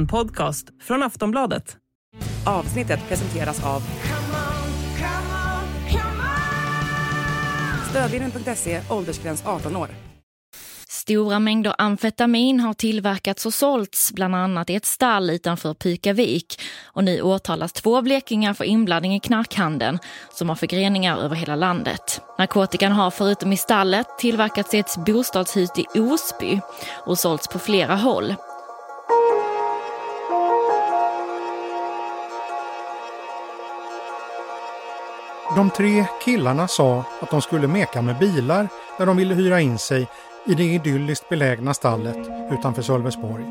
En podcast från Aftonbladet. Avsnittet presenteras av Stödlinjen.se, åldersgräns 18 år. Stora mängder amfetamin har tillverkats och sålts bland annat i ett stall utanför Pykavik. Och nu åtalas två blekingar för inblandning i knarkhandeln som har förgreningar över hela landet. Narkotikan har förutom i stallet tillverkats i ett bostadshus i Osby och sålts på flera håll. De tre killarna sa att de skulle meka med bilar när de ville hyra in sig i det idylliskt belägna stallet utanför Sölvesborg.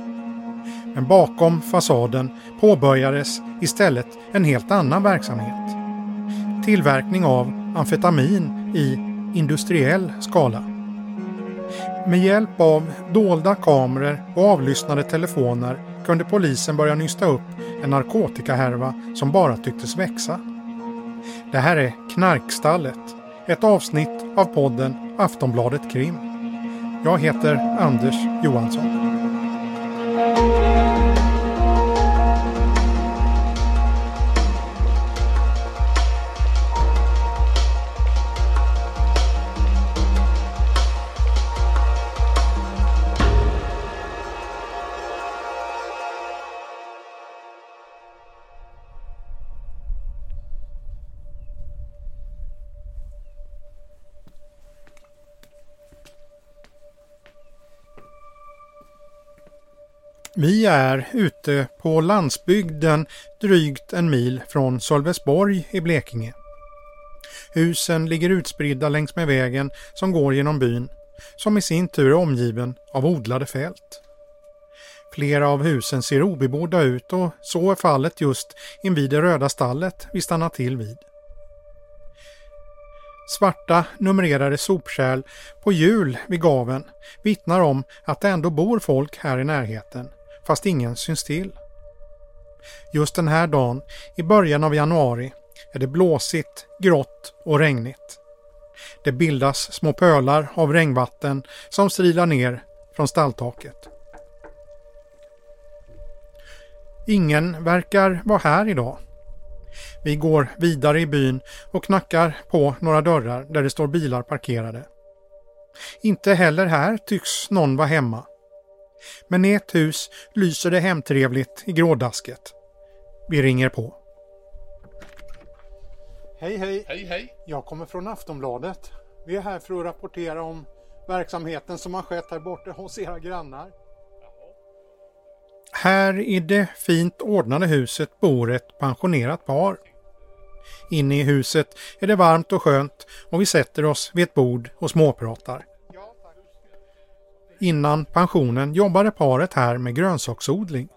Men bakom fasaden påbörjades istället en helt annan verksamhet. Tillverkning av amfetamin i industriell skala. Med hjälp av dolda kameror och avlyssnade telefoner kunde polisen börja nysta upp en narkotikahärva som bara tycktes växa. Det här är Knarkstallet, ett avsnitt av podden Aftonbladet Krim. Jag heter Anders Johansson. Vi är ute på landsbygden drygt en mil från Sölvesborg i Blekinge. Husen ligger utspridda längs med vägen som går genom byn, som i sin tur är omgiven av odlade fält. Flera av husen ser obebodda ut och så är fallet just invid det röda stallet vi stannar till vid. Svarta numrerade sopkärl på hjul vid gaven vittnar om att det ändå bor folk här i närheten fast ingen syns till. Just den här dagen, i början av januari, är det blåsigt, grått och regnigt. Det bildas små pölar av regnvatten som strilar ner från stalltaket. Ingen verkar vara här idag. Vi går vidare i byn och knackar på några dörrar där det står bilar parkerade. Inte heller här tycks någon vara hemma. Men i ett hus lyser det hemtrevligt i grådasket. Vi ringer på. Hej hej! Hej hej! Jag kommer från Aftonbladet. Vi är här för att rapportera om verksamheten som har skett här borta hos era grannar. Här i det fint ordnade huset bor ett pensionerat par. Inne i huset är det varmt och skönt och vi sätter oss vid ett bord och småpratar. Innan pensionen jobbade paret här med grönsaksodling.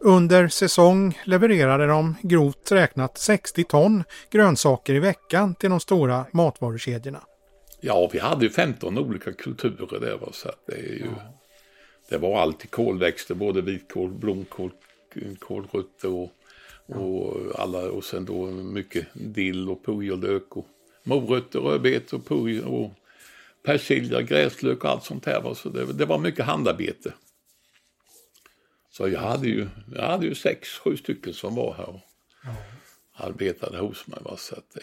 Under säsong levererade de grovt räknat 60 ton grönsaker i veckan till de stora matvarukedjorna. Ja, vi hade ju 15 olika kulturer där. Va? Så det, är ju, ja. det var alltid kolväxter, både vitkål, blomkål, kålrötter och, och, alla, och sen då mycket dill och purjolök och morötter, rödbetor och purj och persilja, gräslök och allt sånt här. Så det, det, var mycket handarbete. Så jag hade ju, jag hade ju sex, sju stycken som var här och ja. arbetade hos mig. Va? Så att det,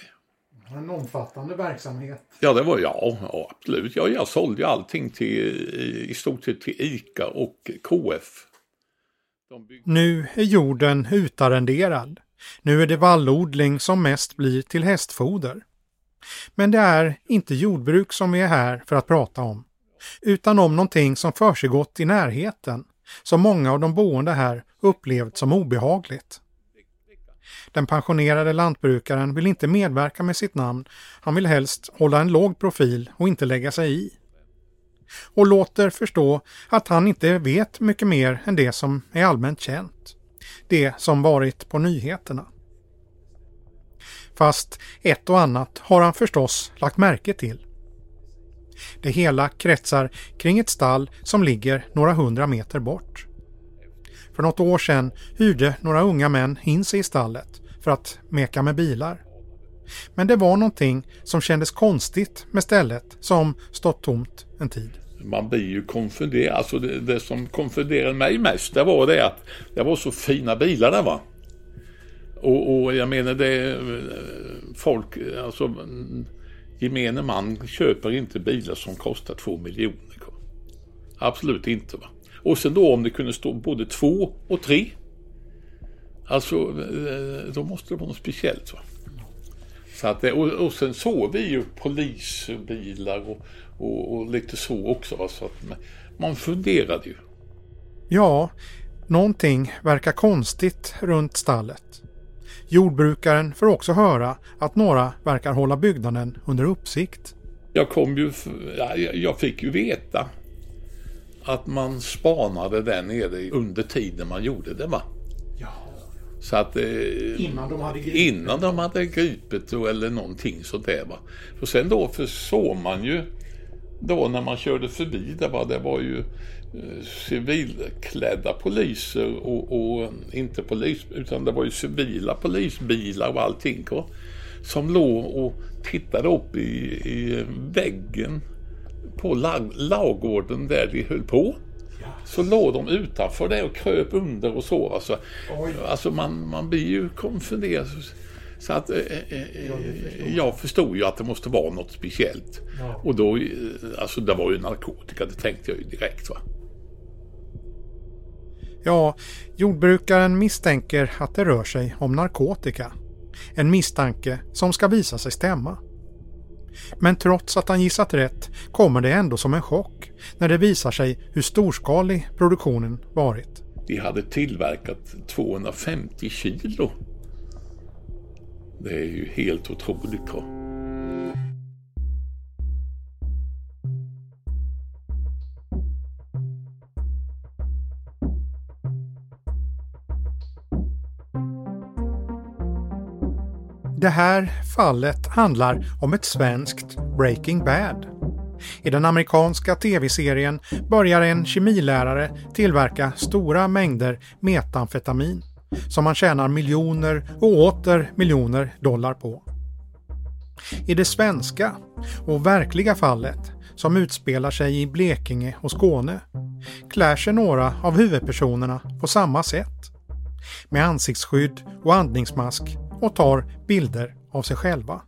en omfattande verksamhet. Ja, det var ja, ja absolut. Ja, jag sålde ju allting till, i stort sett till ICA och KF. Nu är jorden utarrenderad. Nu är det vallodling som mest blir till hästfoder. Men det är inte jordbruk som vi är här för att prata om, utan om någonting som försiggått i närheten, som många av de boende här upplevt som obehagligt. Den pensionerade lantbrukaren vill inte medverka med sitt namn, han vill helst hålla en låg profil och inte lägga sig i. Och låter förstå att han inte vet mycket mer än det som är allmänt känt. Det som varit på nyheterna. Fast ett och annat har han förstås lagt märke till. Det hela kretsar kring ett stall som ligger några hundra meter bort. För något år sedan hyrde några unga män in sig i stallet för att meka med bilar. Men det var någonting som kändes konstigt med stället som stått tomt en tid. man blir ju konfunderad. Alltså det, det, som konfunderade mig mest det var det att det var så fina bilar där va. Och, och jag menar det folk, alltså gemene man köper inte bilar som kostar två miljoner. Absolut inte va. Och sen då om det kunde stå både två och tre. Alltså eh, då måste det vara något speciellt va. Så att, och, och sen såg vi ju polisbilar och, och, och lite så också. Va? Så att man funderade ju. Ja, någonting verkar konstigt runt stallet. Jordbrukaren får också höra att några verkar hålla byggnaden under uppsikt. Jag kom ju, jag fick ju veta att man spanade där nere under tiden man gjorde det va. Så att, eh, innan de hade gripit? Innan de hade gripit eller någonting sånt där. Va? Och sen då försåg man ju då när man körde förbi det var, det var ju civilklädda poliser och, och, inte polis utan det var ju civila polisbilar och allting. Och, som låg och tittade upp i, i väggen på lag, lagården där de höll på så låg de utanför det och kröp under och så. Alltså, alltså man, man blir ju konfunderad. Så att eh, eh, eh, jag förstod ju att det måste vara något speciellt. Ja. Och då, eh, alltså det var ju narkotika, det tänkte jag ju direkt va. Ja, jordbrukaren misstänker att det rör sig om narkotika. En misstanke som ska visa sig stämma. Men trots att han gissat rätt kommer det ändå som en chock när det visar sig hur storskalig produktionen varit. De hade tillverkat 250 kilo. Det är ju helt otroligt. Det här fallet handlar om ett svenskt Breaking Bad. I den amerikanska tv-serien börjar en kemilärare tillverka stora mängder metamfetamin som man tjänar miljoner och åter miljoner dollar på. I det svenska och verkliga fallet som utspelar sig i Blekinge och Skåne klär sig några av huvudpersonerna på samma sätt. Med ansiktsskydd och andningsmask och tar bilder av sig själva.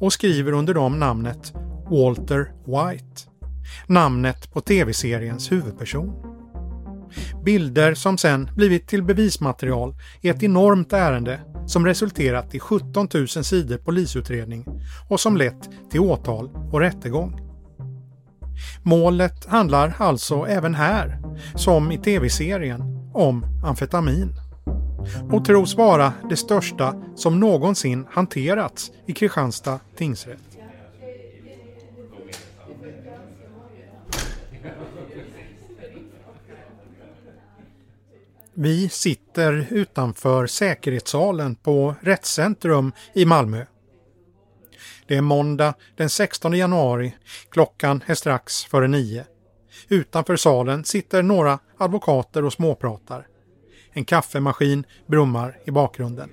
Och skriver under dem namnet Walter White. Namnet på tv-seriens huvudperson. Bilder som sen blivit till bevismaterial i ett enormt ärende som resulterat i 17 000 sidor polisutredning och som lett till åtal och rättegång. Målet handlar alltså även här, som i tv-serien, om amfetamin och tros vara det största som någonsin hanterats i Kristianstad tingsrätt. Vi sitter utanför säkerhetssalen på Rättscentrum i Malmö. Det är måndag den 16 januari. Klockan är strax före nio. Utanför salen sitter några advokater och småpratar. En kaffemaskin brummar i bakgrunden.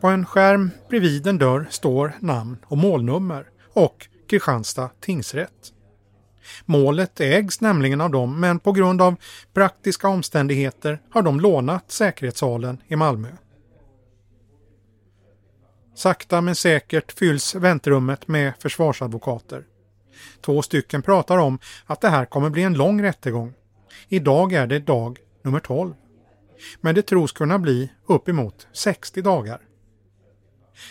På en skärm bredvid en dörr står namn och målnummer och Kristianstad tingsrätt. Målet ägs nämligen av dem men på grund av praktiska omständigheter har de lånat säkerhetssalen i Malmö. Sakta men säkert fylls väntrummet med försvarsadvokater. Två stycken pratar om att det här kommer bli en lång rättegång. Idag är det dag nummer 12. Men det tros kunna bli uppemot 60 dagar.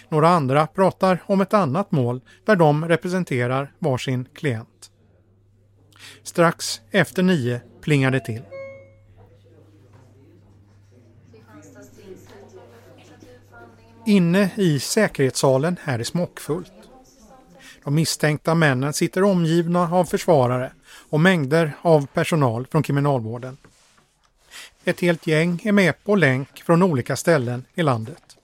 Några andra pratar om ett annat mål där de representerar varsin klient. Strax efter nio plingar det till. Inne i säkerhetssalen är det smockfullt. De misstänkta männen sitter omgivna av försvarare och mängder av personal från kriminalvården. Ett helt gäng är med på länk från olika ställen i landet.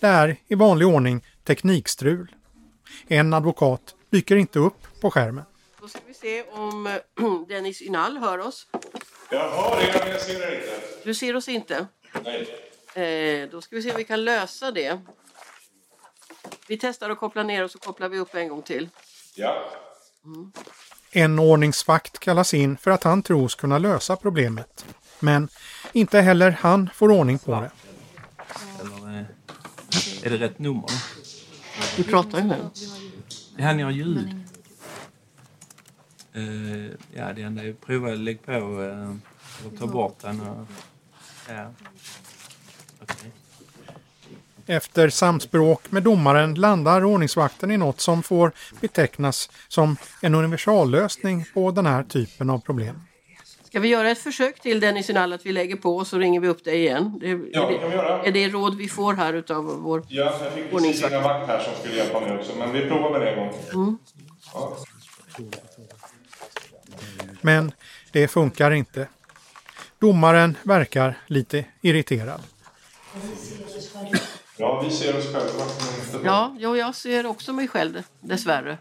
Det är i vanlig ordning teknikstrul. En advokat dyker inte upp på skärmen. Då ska vi se om Dennis Ynal hör oss. Jag hör er, men jag ser er inte. Du ser oss inte? Nej. Eh, då ska vi se om vi kan lösa det. Vi testar att koppla ner och så kopplar vi upp en gång till. Ja. En ordningsvakt kallas in för att han tros kunna lösa problemet. Men inte heller han får ordning på det. Eller eh, är det rätt nummer? Vi pratar ju nu. Det här ni har ljud. Eh, ja, det enda är att prova att lägga på eh, och ta bort den. Och, ja. Okej. Efter samspråk med domaren landar ordningsvakten i något som får betecknas som en universallösning på den här typen av problem. Ska vi göra ett försök till Dennis Inall att vi lägger på och så ringer vi upp dig igen? Det, Ja, det är, kan vi göra. det, är det råd vi får här utav vår... Ja, jag fick precis Ordningsvakt. inga vakt här som skulle hjälpa mig också, men vi provar med det en gång. Mm. Ja. Men det funkar inte. Domaren verkar lite irriterad. Ja, vi ser oss själva. Ja, jo, jag ser också mig själv dessvärre.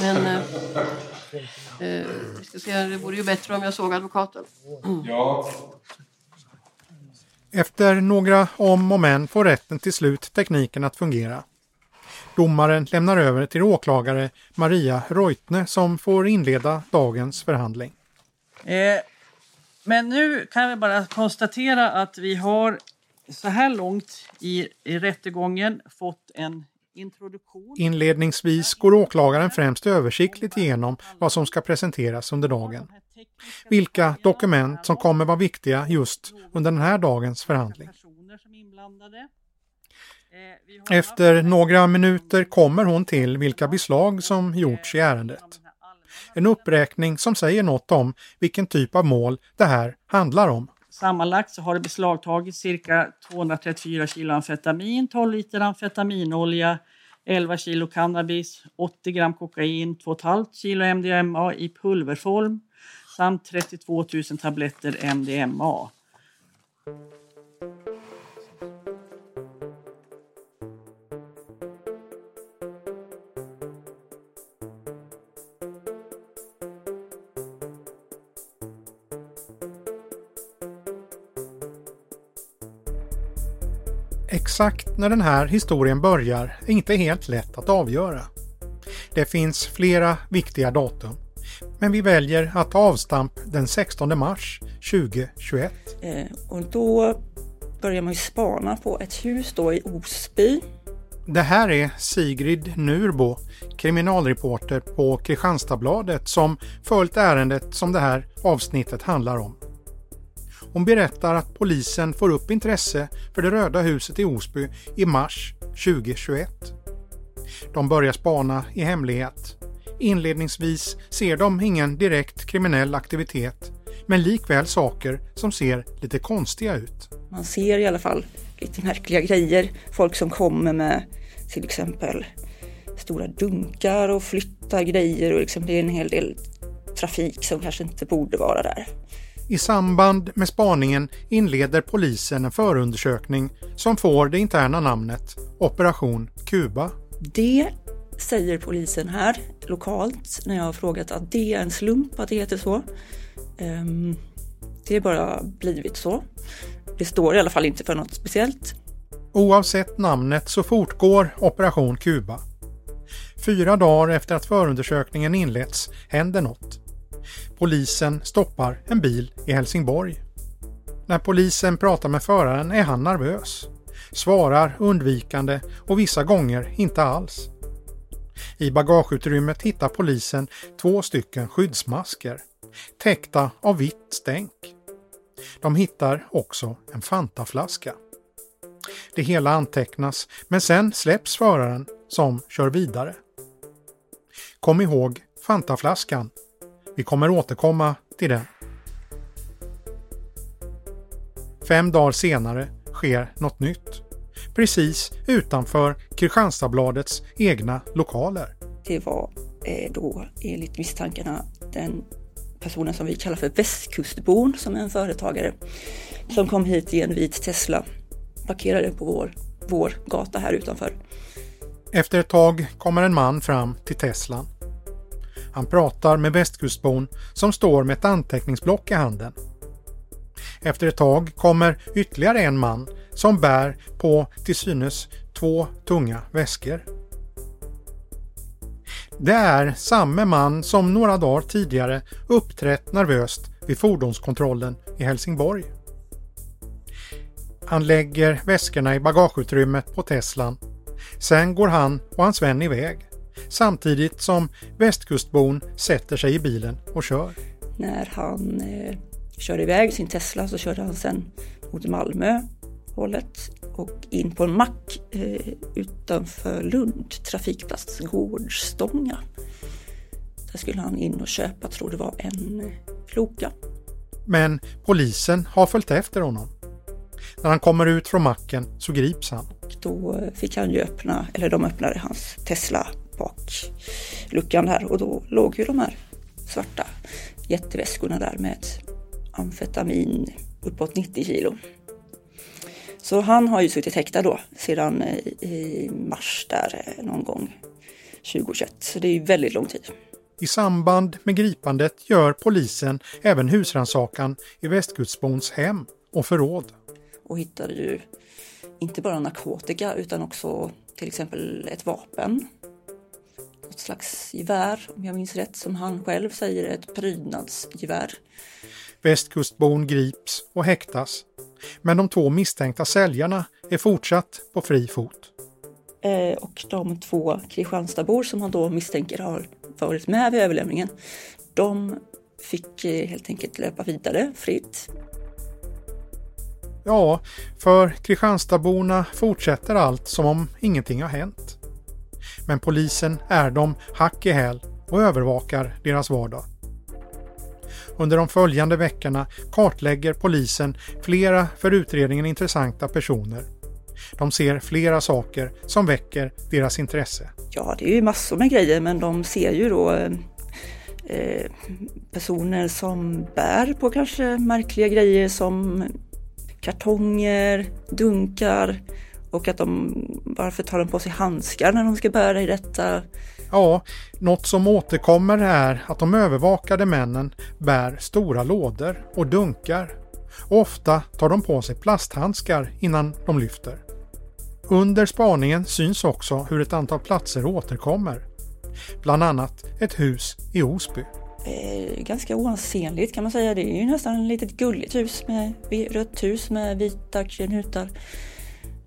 Men eh, eh, ska se, det vore ju bättre om jag såg advokaten. Ja, Efter några om och men får rätten till slut tekniken att fungera. Domaren lämnar över till åklagare Maria Reutne som får inleda dagens förhandling. Eh, men nu kan vi bara konstatera att vi har så här långt i, i rättegången fått en introduktion. Inledningsvis går åklagaren främst översiktligt igenom vad som ska presenteras under dagen. Vilka dokument som kommer vara viktiga just under den här dagens förhandling. Eh, Efter några minuter kommer hon till vilka beslag som gjorts i ärendet. En uppräkning som säger något om vilken typ av mål det här handlar om. Sammanlagt så har det beslagtagits cirka 234 kilo amfetamin, 12 liter amfetaminolja, 11 kilo cannabis, 80 gram kokain, 2,5 kilo MDMA i pulverform samt 32 000 tabletter MDMA. Exakt när den här historien börjar är inte helt lätt att avgöra. Det finns flera viktiga datum. Men vi väljer att ta avstamp den 16 mars 2021. Eh, och då börjar man ju spana på ett hus då i Osby. Det här är Sigrid Nurbo, kriminalreporter på Kristianstadsbladet som följt ärendet som det här avsnittet handlar om. Hon berättar att polisen får upp intresse för det röda huset i Osby i mars 2021. De börjar spana i hemlighet. Inledningsvis ser de ingen direkt kriminell aktivitet, men likväl saker som ser lite konstiga ut. Man ser i alla fall lite märkliga grejer. Folk som kommer med till exempel stora dunkar och flyttar grejer och liksom det är en hel del trafik som kanske inte borde vara där. I samband med spaningen inleder polisen en förundersökning som får det interna namnet Operation Kuba. Det säger polisen här lokalt när jag har frågat att det är en slump att det heter så. Ehm, Det är bara blivit så. Det står i alla fall inte för något speciellt. Oavsett namnet så fortgår Operation Kuba. Fyra dagar efter att förundersökningen inletts händer något. Polisen stoppar en bil i Helsingborg. När polisen pratar med föraren är han nervös. Svarar undvikande och vissa gånger inte alls. I bagageutrymmet hittar polisen två stycken skyddsmasker täckta av vitt stänk. De hittar också en Fantaflaska. Det hela antecknas men sen släpps föraren som kör vidare. Kom ihåg Fantaflaskan. Vi kommer återkomma till den. Fem dagar senare sker något nytt. Precis utanför Kristianstadsbladets egna lokaler. Det var eh, då enligt misstankarna den personen som vi kallar för västkustbon som är en företagare som kom hit i en vit Tesla. Parkerade på vår, vår gata här utanför. Efter ett tag kommer en man fram till Teslan. Han pratar med västkustbon som står med ett anteckningsblock i handen. Efter ett tag kommer ytterligare en man som bär på till synes två tunga väskor. Det är samme man som några dagar tidigare uppträtt nervöst vid fordonskontrollen i Helsingborg. Han lägger väskorna i bagageutrymmet på Teslan. Sen går han och hans vän iväg. Samtidigt som västkustbon sätter sig i bilen och kör. När han eh, körde iväg sin Tesla så körde han sen mot Malmö hållet och in på en mack eh, utanför Lund, trafikplats Gårdstånga. Där skulle han in och köpa, tror det var en eh, Loka. Men polisen har följt efter honom. När han kommer ut från macken så grips han. Då eh, fick han ju öppna, eller de öppnade hans Tesla bakluckan där och då låg ju de här svarta jätteväskorna där med amfetamin uppåt 90 kilo. Så han har ju suttit häktad då sedan eh, i mars där eh, någon gång 2021. Så det är ju väldigt lång tid. I samband med gripandet gör polisen även husrannsakan i Västkustbons hem och förråd. Och hittade ju inte bara narkotika utan också till exempel ett vapen. Något slags gevär om jag minns rätt som han själv säger ett prydnadsgevär. Västkustbon grips och häktas. Men de två misstänkta säljarna är fortsatt på fri fot. Eh, och de två Kristianstadsbor som han då misstänker har varit med vid överlämningen, de fick eh, helt enkelt löpa vidare fritt. Ja, för Kristianstadsborna fortsätter allt som om ingenting har hänt. Men polisen är dem hack i häl och övervakar deras vardag. Under de följande veckorna kartlägger polisen flera för utredningen intressanta personer. De ser flera saker som väcker deras intresse. Ja, det är ju massor med grejer men de ser ju då eh, eh personer som bär på kanske märkliga grejer som kartonger, dunkar och att de, varför tar de på sig handskar när de ska bära i detta? Ja, något som återkommer är att de övervakade männen bär stora lådor och dunkar. Och ofta tar de på sig plasthandskar innan de lyfter. Under spaningen syns också hur ett antal platser återkommer. Bland annat ett hus i Osby. Eh, ganska oansenligt kan man säga. Det är ju nästan ett litet gulligt hus med rött hus med vita knutar.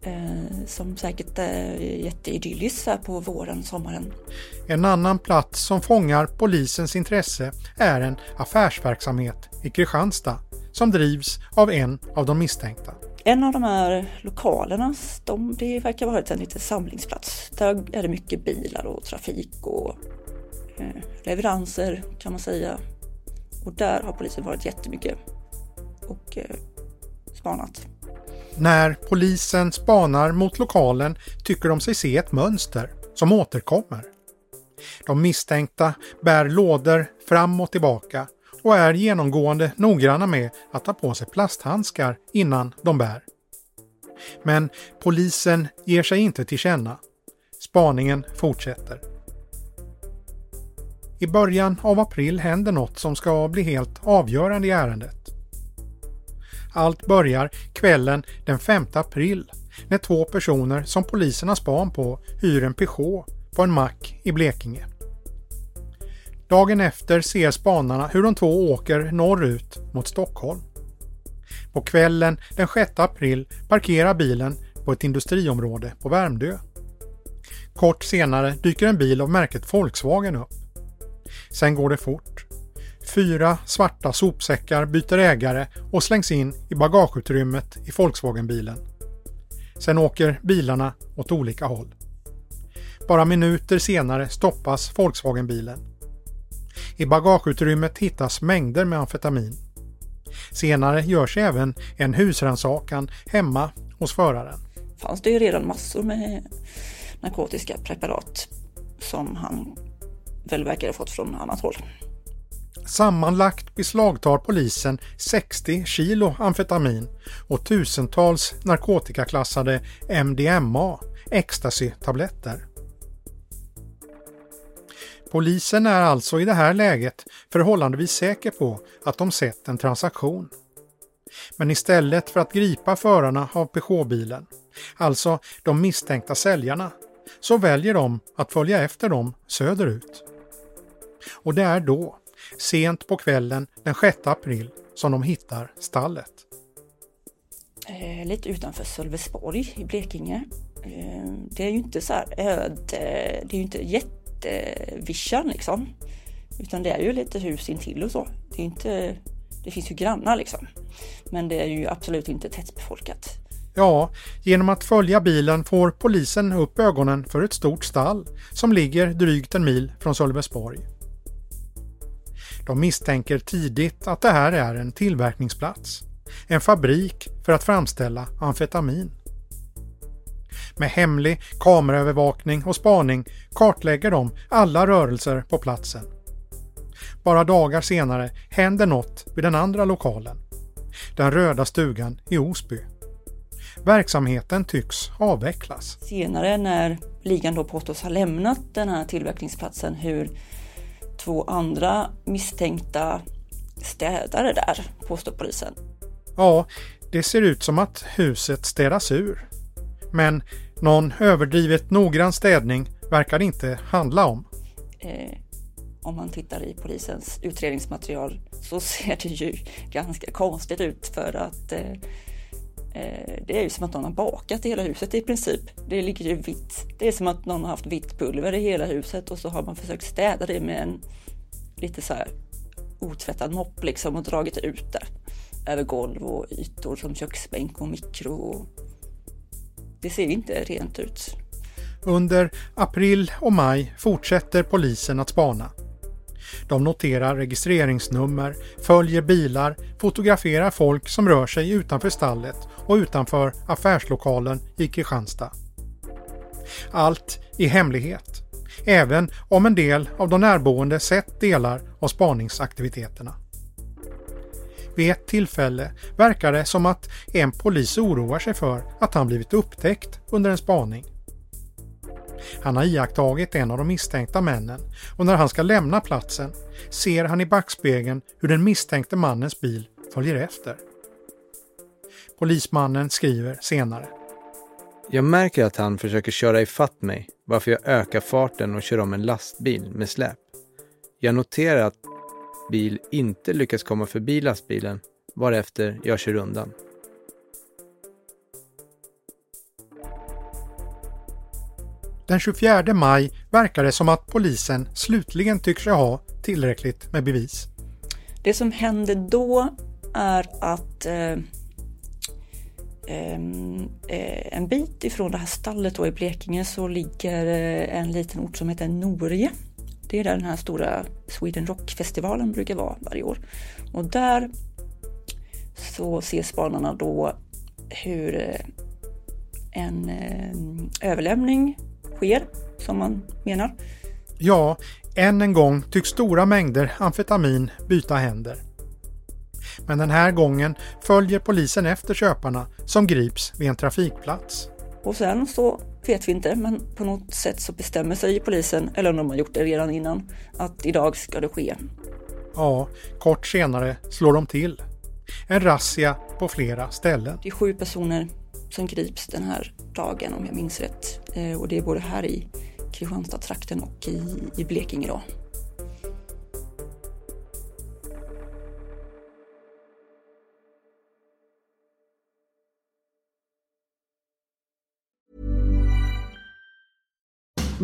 Eh, som säkert är jätteidylliskt på våren, sommaren. En annan plats som fångar polisens intresse är en affärsverksamhet i Kristianstad som drivs av en av de misstänkta. En av de här lokalerna, de, det verkar vara en liten samlingsplats. Där är det mycket bilar och trafik och eh, leveranser kan man säga. Och där har polisen varit jättemycket och eh, spanat. När polisen spanar mot lokalen tycker de sig se ett mönster som återkommer. De misstänkta bär lådor fram och tillbaka och är genomgående noggranna med att ta på sig plasthandskar innan de bär. Men polisen ger sig inte till känna. Spaningen fortsätter. I början av april händer något som ska bli helt avgörande i ärendet. Allt börjar kvällen den 5 april när två personer som polisen har span på hyr en Peugeot på en mack i Blekinge. Dagen efter ser spanarna hur de två åker norrut mot Stockholm. På kvällen den 6 april parkerar bilen på ett industriområde på Värmdö. Kort senare dyker en bil av märket Volkswagen upp. Sen går det fort. Fyra svarta sopsäckar byter ägare och slängs in i bagageutrymmet i Volkswagenbilen. Sen åker bilarna åt olika håll. Bara minuter senare stoppas Volkswagenbilen. I bagageutrymmet hittas mängder med amfetamin. Senare görs även en husrannsakan hemma hos föraren. fanns det ju redan massor med narkotiska preparat som han väl verkar ha fått från annat håll. Sammanlagt beslagtar polisen 60 kilo amfetamin och tusentals narkotikaklassade MDMA, ecstasy-tabletter. Polisen är alltså i det här läget förhållandevis säker på att de sett en transaktion. Men istället för att gripa förarna av Peugeot-bilen, alltså de misstänkta säljarna, så väljer de att följa efter dem söderut. Och det är då, sent på kvällen den 6 april, som de hittar stallet. Eh, lite utanför Sölvesborg i Blekinge. Eh, det är ju inte så här öde, det är ju inte jättevischan liksom. Utan det är ju lite hus intill och så. Det, är inte, det finns ju grannar liksom. Men det är ju absolut inte tättbefolkat. Ja, genom att följa bilen får polisen upp ögonen för ett stort stall som ligger drygt en mil från Sölvesborg. De misstänker tidigt att det här är en tillverkningsplats. En fabrik för att framställa amfetamin. Med hemlig kameraövervakning och spaning kartlägger de alla rörelser på platsen. Bara dagar senare händer något vid den andra lokalen. Den röda stugan i Osby. Verksamheten tycks avvecklas. Senare när ligan då påstås ha lämnat den här tillverkningsplatsen hur två andra misstänkta städare där, påstår polisen. Ja, det ser ut som att huset städas ur. Men någon överdrivet noggrann städning verkar det inte handla om. Eh, om man tittar i polisens utredningsmaterial så ser det ju ganska konstigt ut för att eh, Eh, det är ju som att någon har bakat i hela huset i princip. Det ligger ju vitt. Det är som att någon har haft vitt pulver i hela huset och så har man försökt städa det med en lite så här otvättad mopp liksom och dragit ut det över golv och ytor som köksbänk och mikro. Det ser inte rent ut. Under april och maj fortsätter polisen att spana. De noterar registreringsnummer, följer bilar, fotograferar folk som rör sig utanför stallet och utanför affärslokalen i Kristianstad. Allt i hemlighet, även om en del av de närboende sett delar av spaningsaktiviteterna. Vid ett tillfälle verkar det som att en polis oroar sig för att han blivit upptäckt under en spaning. Han har iakttagit en av de misstänkta männen och när han ska lämna platsen ser han i backspegeln hur den misstänkte mannens bil följer efter. Polismannen skriver senare. Jag märker att han försöker köra ifatt mig varför jag ökar farten och kör om en lastbil med släp. Jag noterar att bil inte lyckas komma förbi lastbilen varefter jag kör undan. Den 24 maj verkar det som att polisen slutligen tycker sig ha tillräckligt med bevis. Det som händer då är att eh, Ehm, eh, en bit ifrån det här stallet då i Blekinge så ligger eh, en liten ort som heter Norge. Det är där den här stora Sweden Rock-festivalen brukar vara varje år. Och där så ser spanarna då hur eh, en eh, överlämning sker, som man menar. Ja, än en gång tycks stora mängder amfetamin byta händer. Men den här gången följer polisen efter köparna som grips vid en trafikplats. Och sen så vet vi inte, men på något sätt så bestämmer sig polisen, eller om de har gjort det redan innan, att idag ska det ske. Ja, kort senare slår de till. En razzia på flera ställen. Det är sju personer som grips den här dagen om jag minns rätt. Eh, och det är både här i Kristianstad-trakten och i, i Blekinge då.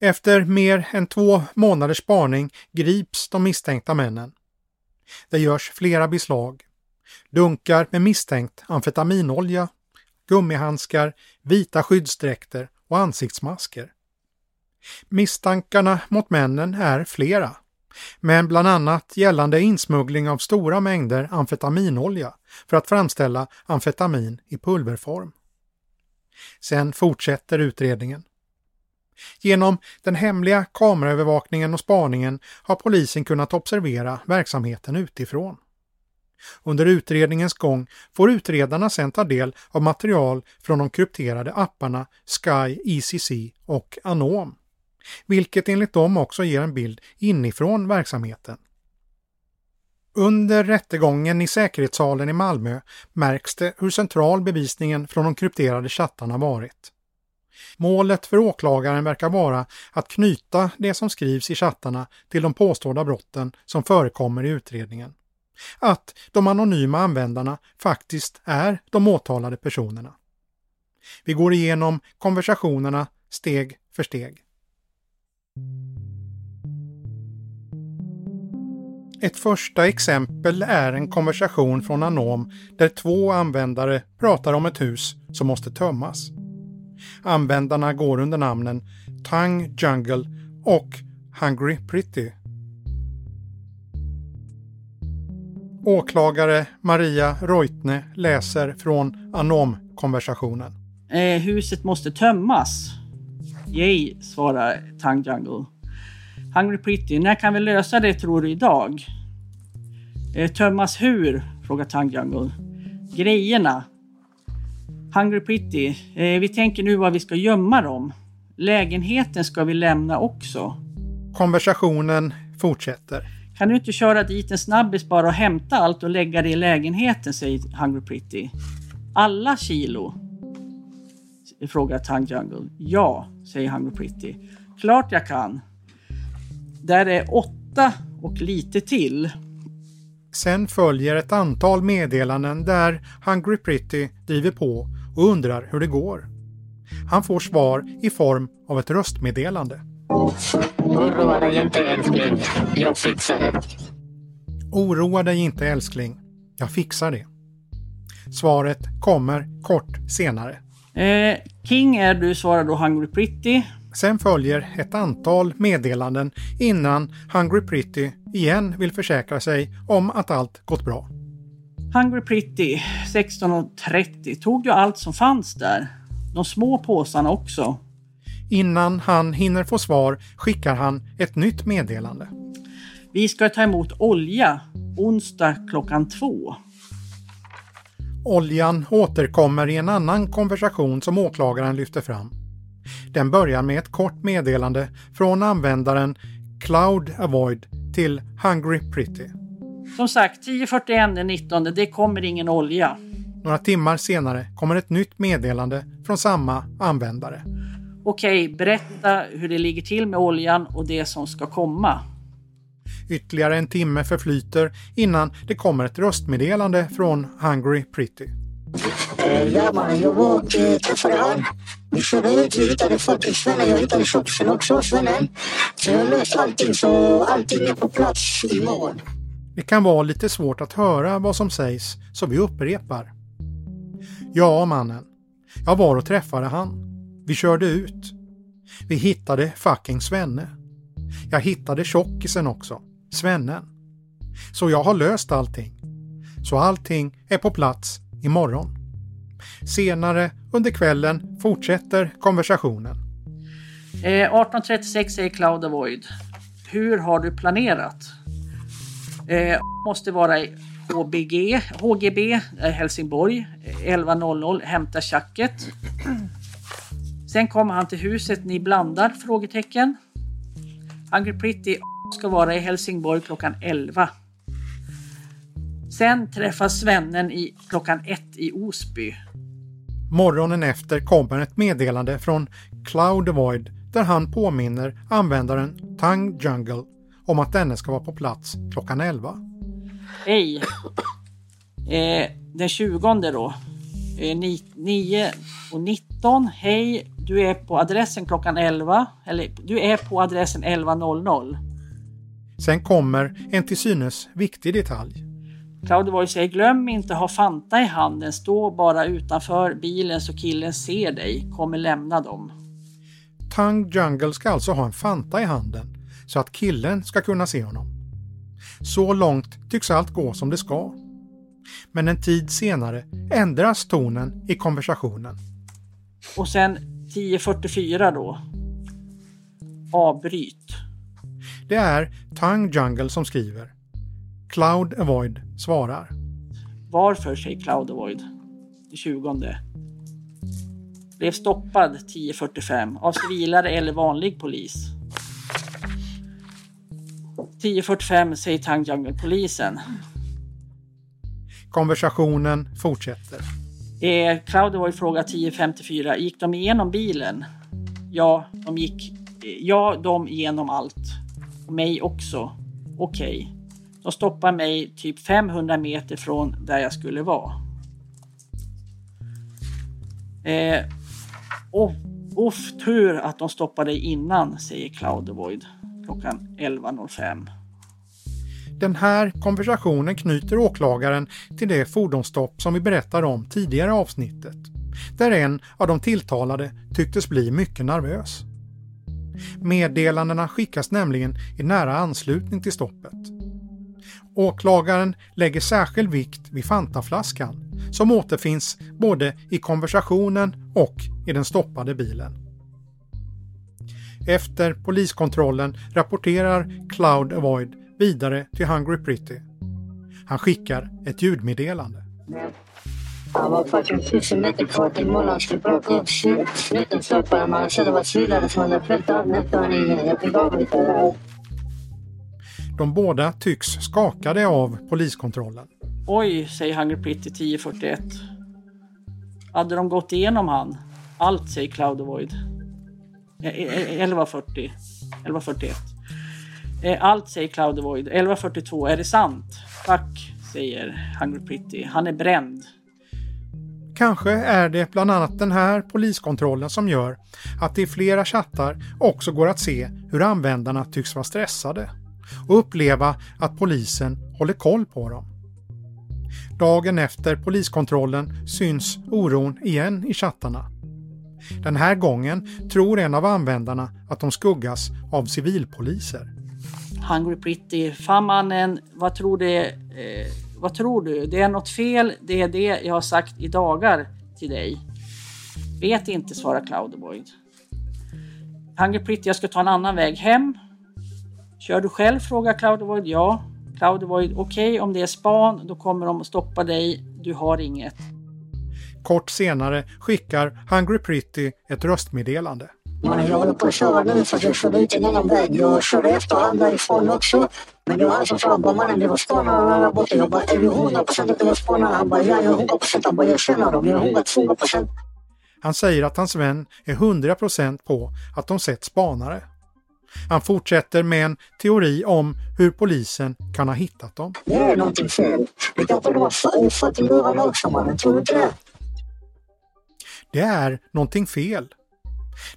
Efter mer än två månaders spaning grips de misstänkta männen. Det görs flera beslag. Dunkar med misstänkt amfetaminolja, gummihandskar, vita skyddsdräkter och ansiktsmasker. Misstankarna mot männen är flera. Men bland annat gällande insmuggling av stora mängder amfetaminolja för att framställa amfetamin i pulverform. Sen fortsätter utredningen. Genom den hemliga kameraövervakningen och spaningen har polisen kunnat observera verksamheten utifrån. Under utredningens gång får utredarna sedan ta del av material från de krypterade apparna Sky ECC och Anom, vilket enligt dem också ger en bild inifrån verksamheten. Under rättegången i säkerhetssalen i Malmö märks det hur central bevisningen från de krypterade chattarna varit. Målet för åklagaren verkar vara att knyta det som skrivs i chattarna till de påstådda brotten som förekommer i utredningen. Att de anonyma användarna faktiskt är de åtalade personerna. Vi går igenom konversationerna steg för steg. Ett första exempel är en konversation från Anom där två användare pratar om ett hus som måste tömmas. Användarna går under namnen Tang Jungle och Hungry Pretty. Åklagare Maria Reutne läser från Anom-konversationen. Eh, huset måste tömmas. Yay, svarar Tang Jungle. Hungry Pretty, när kan vi lösa det tror du idag? Eh, tömmas hur? frågar Tang Jungle. Grejerna. Hungry Pretty, eh, vi tänker nu var vi ska gömma dem. Lägenheten ska vi lämna också. Konversationen fortsätter. Kan du inte köra dit en snabbis bara och hämta allt och lägga det i lägenheten, säger Hungry Pretty. Alla kilo? Frågar Tang Jungle. Ja, säger Hungry Pretty. Klart jag kan. Där är åtta och lite till. Sen följer ett antal meddelanden där Hungry Pretty driver på och undrar hur det går. Han får svar i form av ett röstmeddelande. Oroa dig inte älskling, jag fixar det. Oroa dig inte älskling, jag fixar det. Svaret kommer kort senare. Eh, King är du, svarar då Hungry Pretty. Sen följer ett antal meddelanden innan Hungry Pretty igen vill försäkra sig om att allt gått bra. Hungry Pretty 16.30 tog du allt som fanns där. De små påsarna också. Innan han hinner få svar skickar han ett nytt meddelande. Vi ska ta emot olja onsdag klockan två. Oljan återkommer i en annan konversation som åklagaren lyfter fram. Den börjar med ett kort meddelande från användaren Cloud Avoid till Hungry Pretty. Som sagt, 10.41 den 19. Det kommer ingen olja. Några timmar senare kommer ett nytt meddelande från samma användare. Okej, berätta hur det ligger till med oljan och det som ska komma. Ytterligare en timme förflyter innan det kommer ett röstmeddelande från Hungry Pretty. Ja man, jag var och träffade han. Vi körde ut, vi hittade faktiskt svennen. Jag hittade tjockisen också, svennen. Så jag har löst allting så allting är på plats imorgon. Det kan vara lite svårt att höra vad som sägs, så vi upprepar. Ja, mannen. Jag var och träffade han. Vi körde ut. Vi hittade fucking Svenne. Jag hittade tjockisen också, svennen. Så jag har löst allting. Så allting är på plats imorgon. Senare under kvällen fortsätter konversationen. Eh, 18.36 säger Cloud Avoid. Hur har du planerat? Eh, måste vara i HBG, HGB eh, Helsingborg. Eh, 11.00 hämta tjacket. Sen kommer han till huset ni blandar? Frågetecken. Hungry Pretty ska vara i Helsingborg klockan 11. Sen träffas svennen i klockan 1 i Osby. Morgonen efter kommer ett meddelande från Cloud Void där han påminner användaren Tang Jungle om att denne ska vara på plats klockan 11. Hej! Eh, den 20 då. Eh, 9 och 19. Hej, du är på adressen klockan 11. Eller du är på adressen 11.00. Sen kommer en till synes viktig detalj. Claudio säger glöm inte ha Fanta i handen. Stå bara utanför bilen så killen ser dig. Kommer lämna dem. Tang Jungle ska alltså ha en Fanta i handen så att killen ska kunna se honom. Så långt tycks allt gå som det ska. Men en tid senare ändras tonen i konversationen. Och sen 10.44 då. Avbryt. Det är Tongue Jungle som skriver. Cloud Avoid svarar. Varför, säger Cloud Avoid. Det 20. Blev stoppad 10.45 av civilare eller vanlig polis. 10.45 säger Tongue Jungle-polisen. Konversationen fortsätter. Eh, Cloud Avoid frågar 10.54. Gick de igenom bilen? Ja, de gick. Ja, de igenom allt. Och mig också. Okej. Okay. De stoppar mig typ 500 meter från där jag skulle vara. Eh, oh, uff, tur att de stoppade innan, säger Cloud klockan 11.05. Den här konversationen knyter åklagaren till det fordonsstopp som vi berättade om tidigare avsnittet, där en av de tilltalade tycktes bli mycket nervös. Meddelandena skickas nämligen i nära anslutning till stoppet. Åklagaren lägger särskild vikt vid Fantaflaskan som återfinns både i konversationen och i den stoppade bilen. Efter poliskontrollen rapporterar Cloud Avoid vidare till Hungry Pretty. Han skickar ett ljudmeddelande. Han var faktiskt tusen meter kvar till. Han skulle plocka upp snuten stoppade man. Så det var svindlare som hade fällt av nätterna. Jag fick avbryta det här. De båda tycks skakade av poliskontrollen. Oj, säger Hungry Pretty 1041. Hade de gått igenom han? Allt, säger Cloud Avoid. Eh, 1140. 1141. Eh, allt, säger Cloud Avoid. 1142. Är det sant? Tack, säger Hungry Pretty. Han är bränd. Kanske är det bland annat den här poliskontrollen som gör att det i flera chattar också går att se hur användarna tycks vara stressade och uppleva att polisen håller koll på dem. Dagen efter poliskontrollen syns oron igen i chattarna. Den här gången tror en av användarna att de skuggas av civilpoliser. Hungry Pretty, fan mannen, vad tror du? Eh, vad tror du? Det är något fel, det är det jag har sagt i dagar till dig. Vet inte, svarar Cloudboy. Hungry Pretty, jag ska ta en annan väg hem. Kör du själv? frågar Cloudboy. Ja. Cloudboy, okej okay, om det är span, då kommer de att stoppa dig. Du har inget. Kort senare skickar Hungry Pretty ett röstmeddelande. Man, jag håller på att köra nu för jag körde ut en annan väg. Jag körde efterhand därifrån också. Men det var han som sa bara mannen det var spanarna där borta. Jag bara är du hundra procent att det var spanarna? Han bara ja jag är hundra procent. Han bara jag känner dem. Jag är hundra, tvåhundra procent. Han säger att hans vän är hundra procent på att de sett spanare. Han fortsätter med en teori om hur polisen kan ha hittat dem. Det är någonting fel. Det kanske de har fått i lurarna också mannen. Tror du inte det? Det är någonting fel.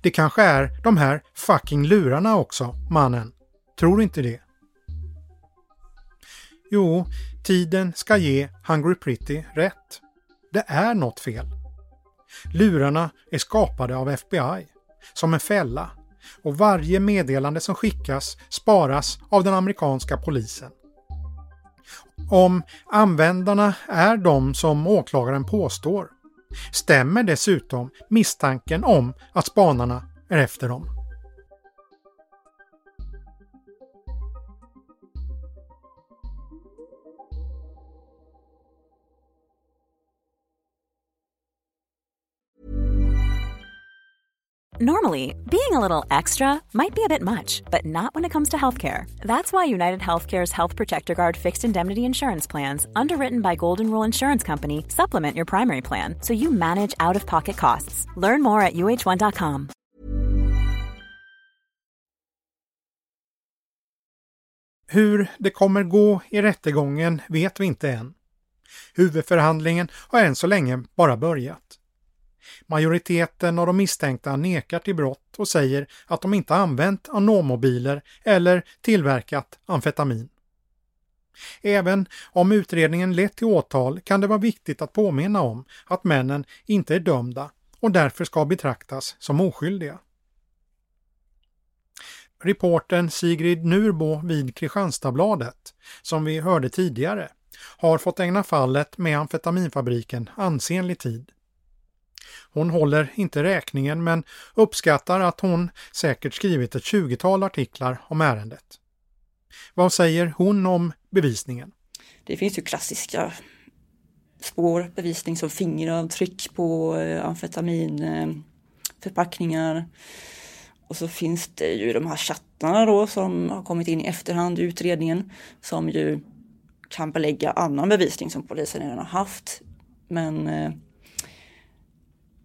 Det kanske är de här fucking lurarna också, mannen. Tror inte det? Jo, tiden ska ge Hungry Pretty rätt. Det är något fel. Lurarna är skapade av FBI, som en fälla, och varje meddelande som skickas sparas av den amerikanska polisen. Om användarna är de som åklagaren påstår stämmer dessutom misstanken om att spanarna är efter dem. Normally, being a little extra might be a bit much, but not when it comes to healthcare. That's why United Healthcare's Health Protector Guard fixed indemnity insurance plans, underwritten by Golden Rule Insurance Company, supplement your primary plan so you manage out of pocket costs. Learn more at uh1.com. Hur det kommer gå i rättegången vet vi inte än. Huvudförhandlingen har än så länge bara börjat. Majoriteten av de misstänkta nekar till brott och säger att de inte använt anommobiler eller tillverkat amfetamin. Även om utredningen lett till åtal kan det vara viktigt att påminna om att männen inte är dömda och därför ska betraktas som oskyldiga. Reporten Sigrid Nurbo vid Kristianstadsbladet, som vi hörde tidigare, har fått ägna fallet med amfetaminfabriken ansenlig tid. Hon håller inte räkningen men uppskattar att hon säkert skrivit ett 20-tal artiklar om ärendet. Vad säger hon om bevisningen? Det finns ju klassiska spår, bevisning som fingeravtryck på eh, amfetaminförpackningar. Eh, Och så finns det ju de här chattarna då som har kommit in i efterhand i utredningen som ju kan belägga annan bevisning som polisen redan har haft. Men eh,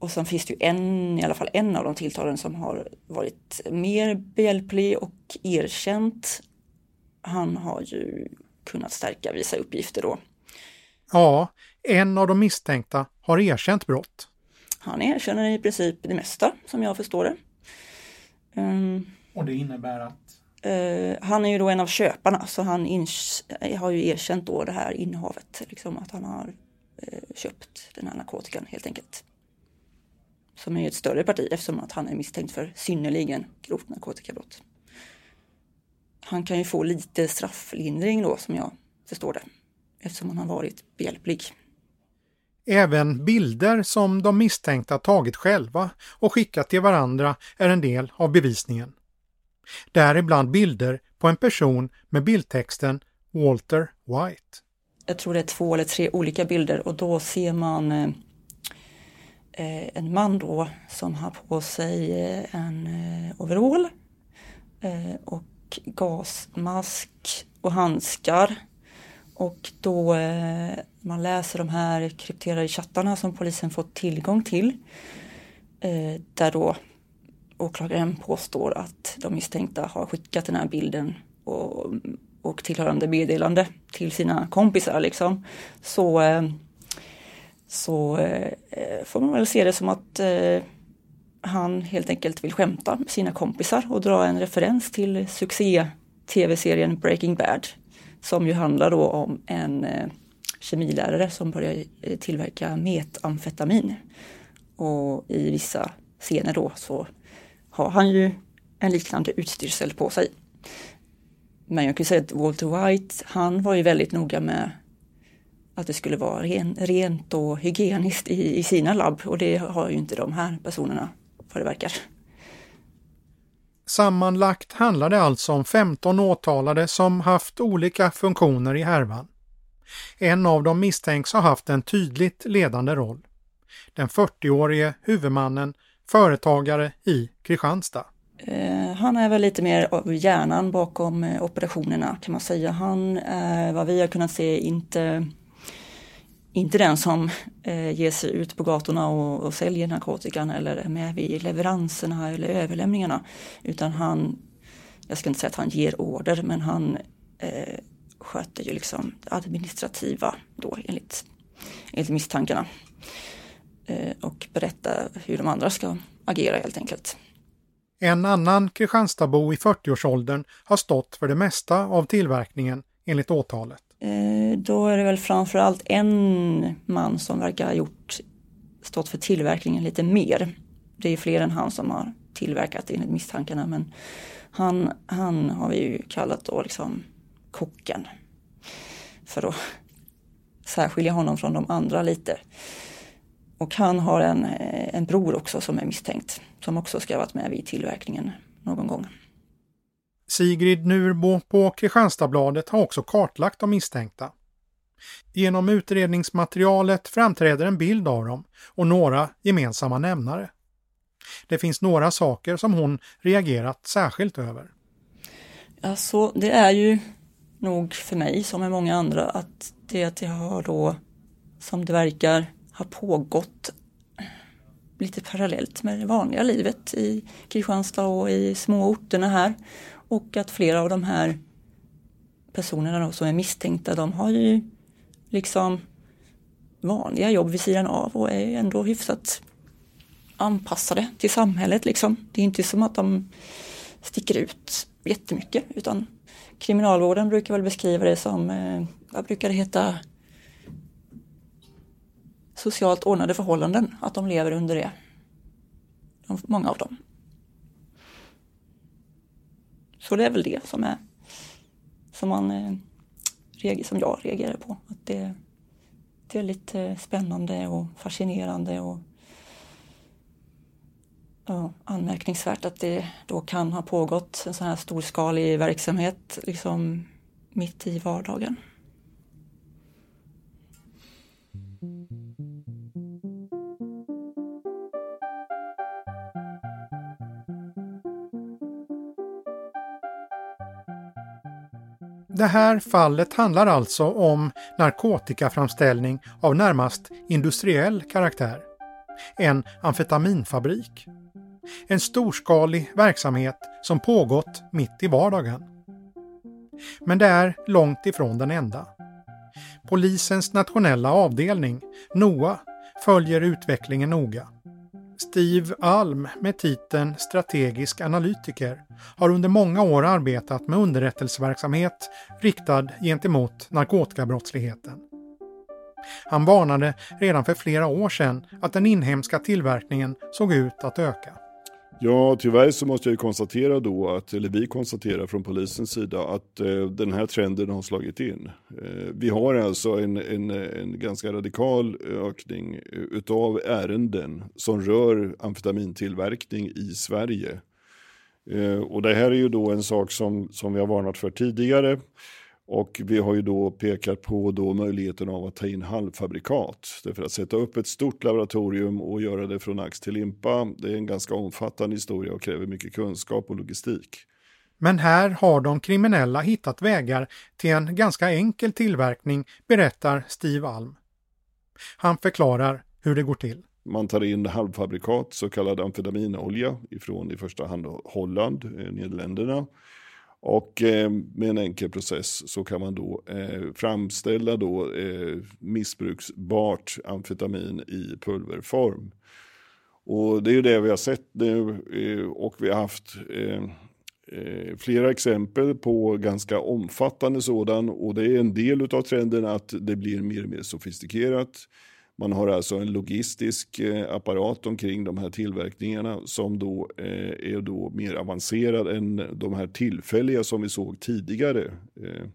och sen finns det ju en, i alla fall en av de tilltalen som har varit mer behjälplig och erkänt. Han har ju kunnat stärka vissa uppgifter då. Ja, en av de misstänkta har erkänt brott. Han erkänner i princip det mesta som jag förstår det. Um, och det innebär att? Uh, han är ju då en av köparna så han har ju erkänt då det här innehavet. Liksom att han har uh, köpt den här narkotikan helt enkelt. Som är ett större parti eftersom att han är misstänkt för synnerligen grovt narkotikabrott. Han kan ju få lite strafflindring då som jag förstår det. Eftersom han har varit behjälplig. Även bilder som de misstänkta tagit själva och skickat till varandra är en del av bevisningen. Däribland bilder på en person med bildtexten Walter White. Jag tror det är två eller tre olika bilder och då ser man eh, Eh, en man då som har på sig eh, en eh, overall eh, och gasmask och handskar och då eh, man läser de här krypterade chattarna som polisen fått tillgång till. Eh, där då åklagaren påstår att de misstänkta har skickat den här bilden och, och tillhörande meddelande till sina kompisar liksom. Så, eh, så eh, eh, får man väl se det som att eh, han helt enkelt vill skämta med sina kompisar och dra en referens till succé tv-serien Breaking Bad som ju handlar då om en eh, kemilärare som börjar eh, tillverka metamfetamin. Och i vissa scener då så har han ju en liknande utstyrsel på sig. Men jag kan säga att Walter White, han var ju väldigt noga med att det skulle vara ren, rent och hygieniskt i, i sina labb och det har ju inte de här personerna vad det verkar. Sammanlagt handlar det alltså om 15 åtalade som haft olika funktioner i härvan. En av dem misstänks ha haft en tydligt ledande roll. Den 40-årige huvudmannen, företagare i Kristianstad. Eh, han är väl lite mer av hjärnan bakom eh, operationerna kan man säga. Han är vad vi har kunnat se inte inte den som eh, ger sig ut på gatorna och, och säljer narkotikan eller är med vid leveranserna eller överlämningarna. Utan han, jag ska inte säga att han ger order, men han eh, sköter ju liksom det administrativa då enligt, enligt misstankarna. Eh, och berättar hur de andra ska agera helt enkelt. En annan Kristianstadbo i 40-årsåldern har stått för det mesta av tillverkningen enligt åtalet. Eh, då är det väl framförallt en man som verkar ha gjort, stått för tillverkningen lite mer. Det är fler än han som har tillverkat enligt misstankarna men han, han har vi ju kallat då liksom kocken. För att särskilja honom från de andra lite. Och han har en, eh, en bror också som är misstänkt. Som också ska ha varit med vid tillverkningen någon gång. Sigrid Nurbo på Kristianstadsbladet har också kartlagt de misstänkta. Genom utredningsmaterialet framträder en bild av dem och några gemensamma nämnare. Det finns några saker som hon reagerat särskilt över. Alltså, det är ju nog för mig som med många andra att det att det har då, som det verkar, har pågått lite parallellt med det vanliga livet i Kristianstad och i småorterna här. Och att flera av de här personerna då, som är misstänkta, de har ju liksom vanliga jobb vid sidan av och är ändå hyfsat anpassade till samhället. Liksom. Det är inte som att de sticker ut jättemycket utan kriminalvården brukar väl beskriva det som, eh, vad brukar det heta, socialt ordnade förhållanden, att de lever under det. Många av dem så det är väl det som är som man eh, som jag reagerar på. Att det, det är lite eh, spännande och fascinerande och ja, anmärkningsvärt att det då kan ha pågått en sån här storskalig verksamhet liksom mitt i vardagen. Det här fallet handlar alltså om narkotikaframställning av närmast industriell karaktär. En amfetaminfabrik. En storskalig verksamhet som pågått mitt i vardagen. Men det är långt ifrån den enda. Polisens nationella avdelning, NOA, följer utvecklingen noga. Steve Alm med titeln strategisk analytiker har under många år arbetat med underrättelseverksamhet riktad gentemot narkotikabrottsligheten. Han varnade redan för flera år sedan att den inhemska tillverkningen såg ut att öka. Ja, tyvärr så måste jag konstatera då att, eller vi konstaterar från polisens sida att eh, den här trenden har slagit in. Eh, vi har alltså en, en, en ganska radikal ökning eh, utav ärenden som rör amfetamintillverkning i Sverige. Eh, och det här är ju då en sak som, som vi har varnat för tidigare. Och vi har ju då pekat på då möjligheten av att ta in halvfabrikat. Därför att sätta upp ett stort laboratorium och göra det från ax till limpa, det är en ganska omfattande historia och kräver mycket kunskap och logistik. Men här har de kriminella hittat vägar till en ganska enkel tillverkning, berättar Steve Alm. Han förklarar hur det går till. Man tar in halvfabrikat, så kallad amfetaminolja, ifrån i första hand Holland, eh, Nederländerna. Och eh, med en enkel process så kan man då eh, framställa då eh, missbruksbart amfetamin i pulverform. Och det är det vi har sett nu eh, och vi har haft eh, eh, flera exempel på ganska omfattande sådan och det är en del av trenden att det blir mer och mer sofistikerat. Man har alltså en logistisk eh, apparat omkring de här tillverkningarna som då eh, är då mer avancerad än de här tillfälliga som vi såg tidigare. Eh,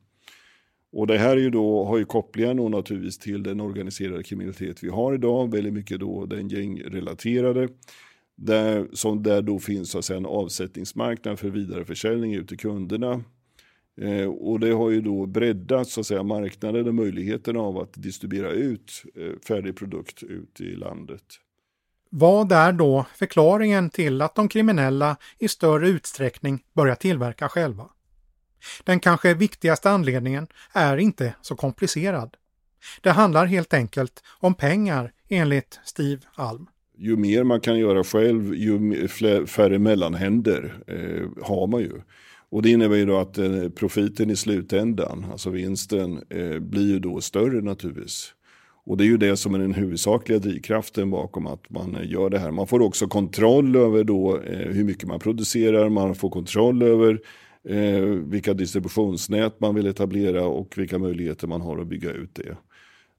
och det här är ju då, har ju kopplingar då naturligtvis till den organiserade kriminalitet vi har idag, väldigt mycket då den gängrelaterade. Där, som där då finns så att säga, en avsättningsmarknad för vidareförsäljning ut till kunderna. Eh, och det har ju då breddat så att säga, marknaden och möjligheten av att distribuera ut eh, färdig produkt ut i landet. Vad är då förklaringen till att de kriminella i större utsträckning börjar tillverka själva? Den kanske viktigaste anledningen är inte så komplicerad. Det handlar helt enkelt om pengar enligt Steve Alm. Ju mer man kan göra själv, ju färre mellanhänder eh, har man ju. Och det innebär ju då att eh, profiten i slutändan, alltså vinsten, eh, blir ju då större naturligtvis. Och det är ju det som är den huvudsakliga drivkraften bakom att man eh, gör det här. Man får också kontroll över då eh, hur mycket man producerar, man får kontroll över eh, vilka distributionsnät man vill etablera och vilka möjligheter man har att bygga ut det.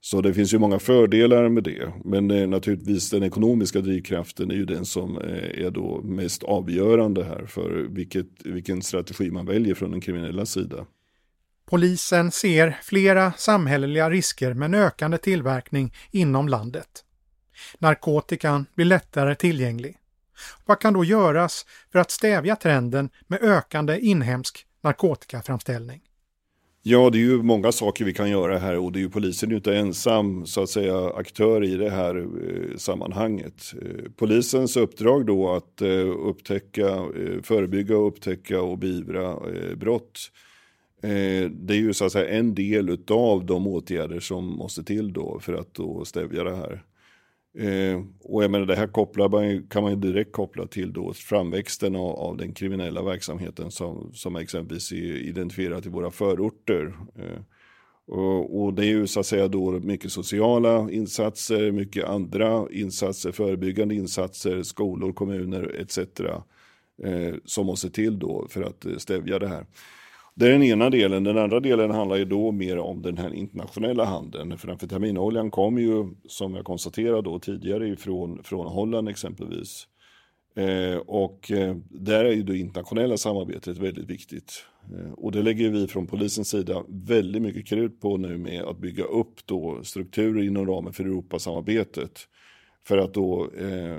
Så det finns ju många fördelar med det. Men eh, naturligtvis den ekonomiska drivkraften är ju den som eh, är då mest avgörande här för vilket, vilken strategi man väljer från den kriminella sida. Polisen ser flera samhälleliga risker med en ökande tillverkning inom landet. Narkotikan blir lättare tillgänglig. Vad kan då göras för att stävja trenden med ökande inhemsk narkotikaframställning? Ja, det är ju många saker vi kan göra här och det är ju polisen är inte ensam så att säga aktör i det här eh, sammanhanget. Eh, polisens uppdrag då att eh, upptäcka, eh, förebygga, upptäcka och beivra eh, brott. Eh, det är ju så att säga en del av de åtgärder som måste till då för att då stävja det här. Eh, och jag menar det här kopplar man, kan man ju direkt koppla till då framväxten av, av den kriminella verksamheten som, som exempelvis är identifierat i våra förorter. Eh, och, och, det är ju så att säga då mycket sociala insatser, mycket andra insatser, förebyggande insatser, skolor, kommuner etc. Eh, som måste till då för att eh, stävja det här. Det är den ena delen. Den andra delen handlar ju då mer om den här internationella handeln. För amfetaminoljan kom ju, som jag konstaterade då tidigare, ifrån, från Holland exempelvis. Eh, och eh, där är ju det internationella samarbetet väldigt viktigt. Eh, och det lägger vi från polisens sida väldigt mycket krut på nu med att bygga upp då strukturer inom ramen för Europasamarbetet. För att då eh,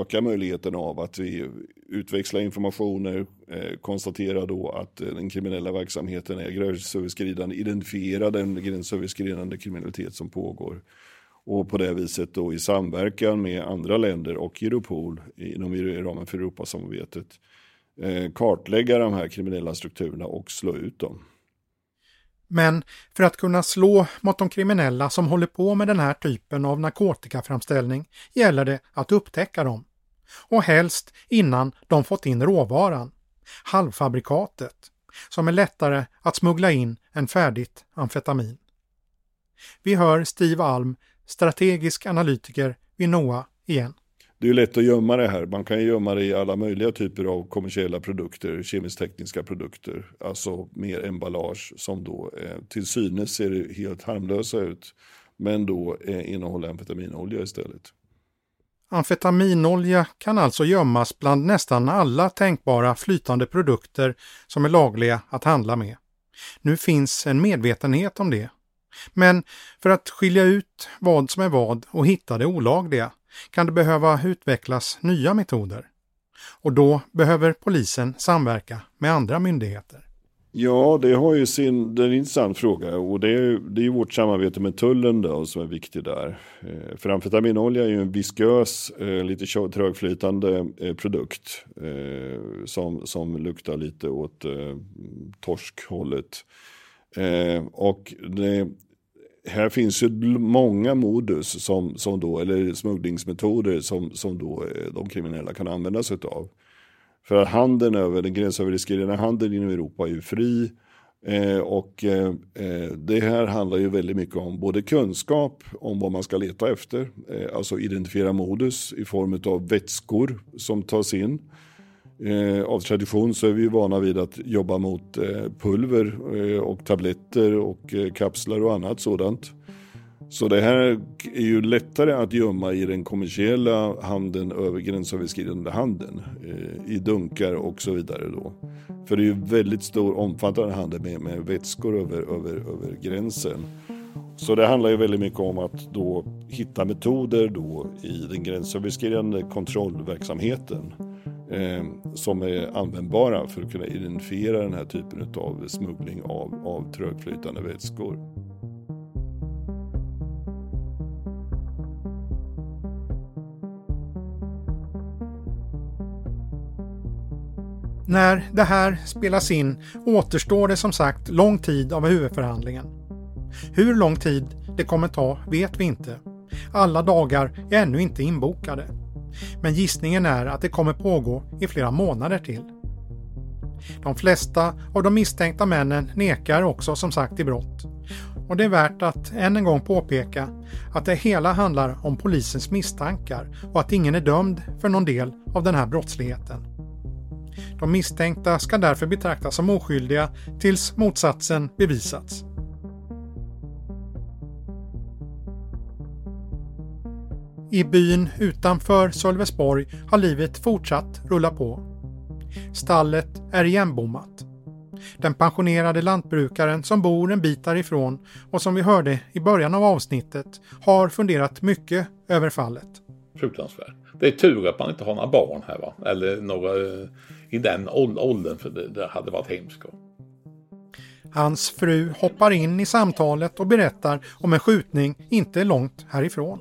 öka möjligheten av att vi utväxlar informationer, eh, konstaterar då att eh, den kriminella verksamheten är gränsöverskridande, identifiera den gränsöverskridande kriminalitet som pågår. Och på det viset då i samverkan med andra länder och Europol inom ramen för Europasamarbetet eh, kartlägga de här kriminella strukturerna och slå ut dem. Men för att kunna slå mot de kriminella som håller på med den här typen av narkotikaframställning gäller det att upptäcka dem. Och helst innan de fått in råvaran, halvfabrikatet, som är lättare att smuggla in än färdigt amfetamin. Vi hör Steve Alm, strategisk analytiker vid NOA igen. Det är lätt att gömma det här. Man kan gömma det i alla möjliga typer av kommersiella produkter, kemiskt-tekniska produkter, alltså mer emballage som då eh, till synes ser helt harmlösa ut, men då eh, innehåller amfetaminolja istället. Amfetaminolja kan alltså gömmas bland nästan alla tänkbara flytande produkter som är lagliga att handla med. Nu finns en medvetenhet om det. Men för att skilja ut vad som är vad och hitta det olagliga kan det behöva utvecklas nya metoder. Och då behöver polisen samverka med andra myndigheter. Ja, det har ju sin, det är en intressant fråga och det är, det är vårt samarbete med tullen då som är viktigt där. Eh, för amfetaminolja är ju en viskös, eh, lite trögflytande eh, produkt eh, som, som luktar lite åt eh, torskhållet. Eh, och det, här finns ju många modus som, som då, eller smugglingsmetoder som, som då eh, de kriminella kan använda sig av. För att handeln över, den gränsöverskridande handeln inom Europa är ju fri. Eh, och eh, eh, det här handlar ju väldigt mycket om både kunskap om vad man ska leta efter, eh, alltså identifiera modus i form av vätskor som tas in. Eh, av tradition så är vi vana vid att jobba mot eh, pulver eh, och tabletter och eh, kapslar och annat sådant. Så det här är ju lättare att gömma i den kommersiella handeln över gränsöverskridande handeln. Eh, I dunkar och så vidare då. För det är ju väldigt stor omfattande handel med, med vätskor över, över, över gränsen. Så det handlar ju väldigt mycket om att då hitta metoder då i den gränsöverskridande kontrollverksamheten eh, som är användbara för att kunna identifiera den här typen av smuggling av, av trögflytande vätskor. När det här spelas in återstår det som sagt lång tid av huvudförhandlingen. Hur lång tid det kommer ta vet vi inte. Alla dagar är ännu inte inbokade. Men gissningen är att det kommer pågå i flera månader till. De flesta av de misstänkta männen nekar också som sagt till brott. Och det är värt att än en gång påpeka att det hela handlar om polisens misstankar och att ingen är dömd för någon del av den här brottsligheten. De misstänkta ska därför betraktas som oskyldiga tills motsatsen bevisats. I byn utanför Sölvesborg har livet fortsatt rulla på. Stallet är igenbommat. Den pensionerade lantbrukaren som bor en bit därifrån och som vi hörde i början av avsnittet har funderat mycket över fallet. Fruktansvärt. Det är tur att man inte har några barn här va? Eller några eh, i den åldern för det, det hade varit hemskt. Hans fru hoppar in i samtalet och berättar om en skjutning inte långt härifrån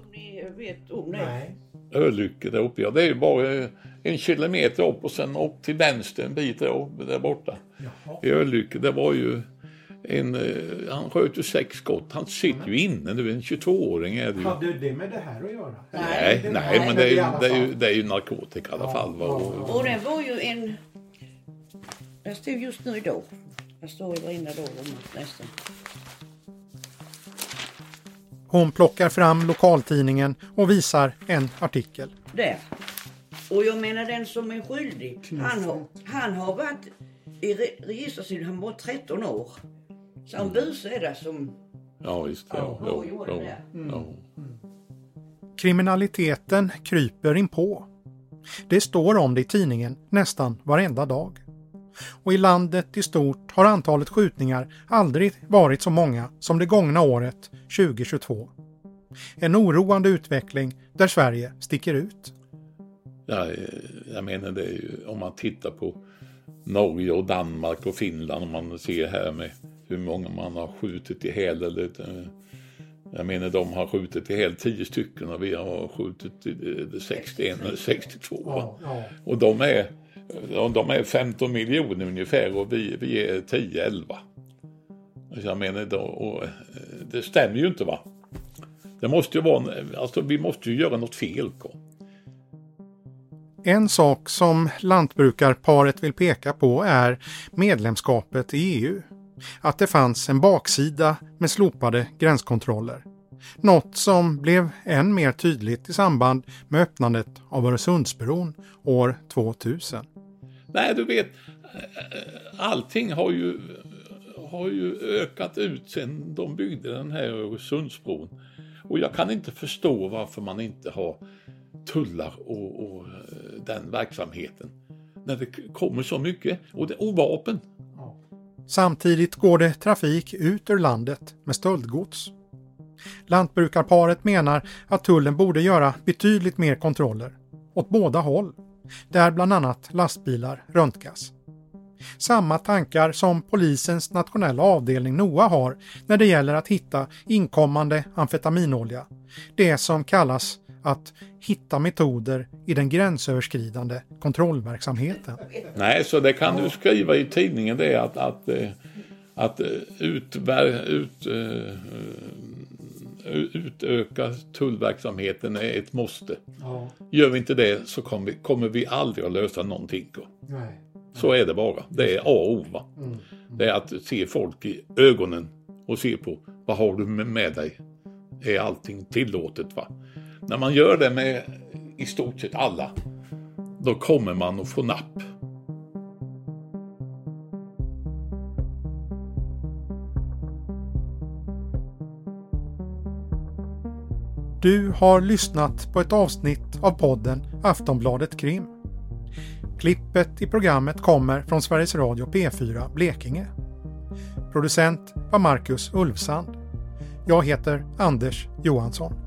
vet om det? Ölycke där uppe, ja. Det är ju bara en kilometer upp och sen upp till vänster en bit då, där borta. Jaha. I Ölycke, det var ju en, eh, han sköt ju sex skott. Han sitter ju inne nu, en 22-åring är det ju. Hade det med det här att göra? Nej, nej, nej men det är, ju, det, är ju, det är ju narkotika i alla fall. Ja. Och det var ju en... Jag stod just nu idag. Jag står i varenda dag nästan. Hon plockar fram lokaltidningen och visar en artikel. Där. Och jag menar den som är skyldig, han har, han har varit i re registersidan, han var 13 år. Så en buse är det som... Ja, visst. Ja, ja, ja, ja, mm. Kriminaliteten kryper in på. Det står om det i tidningen nästan varenda dag. Och i landet i stort har antalet skjutningar aldrig varit så många som det gångna året 2022. En oroande utveckling där Sverige sticker ut. Ja, jag menar det är ju om man tittar på Norge och Danmark och Finland om man ser här med hur många man har skjutit ihjäl. Eller, eh, jag menar de har skjutit ihjäl 10 stycken och vi har skjutit 61 eller 62. Ja, ja. Och de är, de är 15 miljoner ungefär och vi, vi är 10-11. Alltså, jag menar, då, och, eh, det stämmer ju inte va. Det måste ju vara, alltså vi måste ju göra något fel. Då. En sak som lantbrukarparet vill peka på är medlemskapet i EU. Att det fanns en baksida med slopade gränskontroller. Något som blev än mer tydligt i samband med öppnandet av Öresundsbron år 2000. Nej, du vet, allting har ju, har ju ökat ut sedan de byggde den här Öresundsbron. Och jag kan inte förstå varför man inte har tullar och, och eh, den verksamheten. När det kommer så mycket och, det, och vapen. Samtidigt går det trafik ut ur landet med stöldgods. Lantbrukarparet menar att tullen borde göra betydligt mer kontroller, åt båda håll, där bland annat lastbilar röntgas. Samma tankar som polisens nationella avdelning NOA har när det gäller att hitta inkommande amfetaminolja, det som kallas att hitta metoder i den gränsöverskridande kontrollverksamheten. Nej, så det kan du skriva i tidningen det att, att, eh, att eh, utver, ut, eh, utöka tullverksamheten är ett måste. Ja. Gör vi inte det så kommer vi, kommer vi aldrig att lösa någonting. Nej. Så är det bara. Det är A och O. Mm. Mm. Det är att se folk i ögonen och se på vad har du med dig? Är allting tillåtet? va? När man gör det med i stort sett alla, då kommer man att få napp. Du har lyssnat på ett avsnitt av podden Aftonbladet Krim. Klippet i programmet kommer från Sveriges Radio P4 Blekinge. Producent var Marcus Ulfsand. Jag heter Anders Johansson.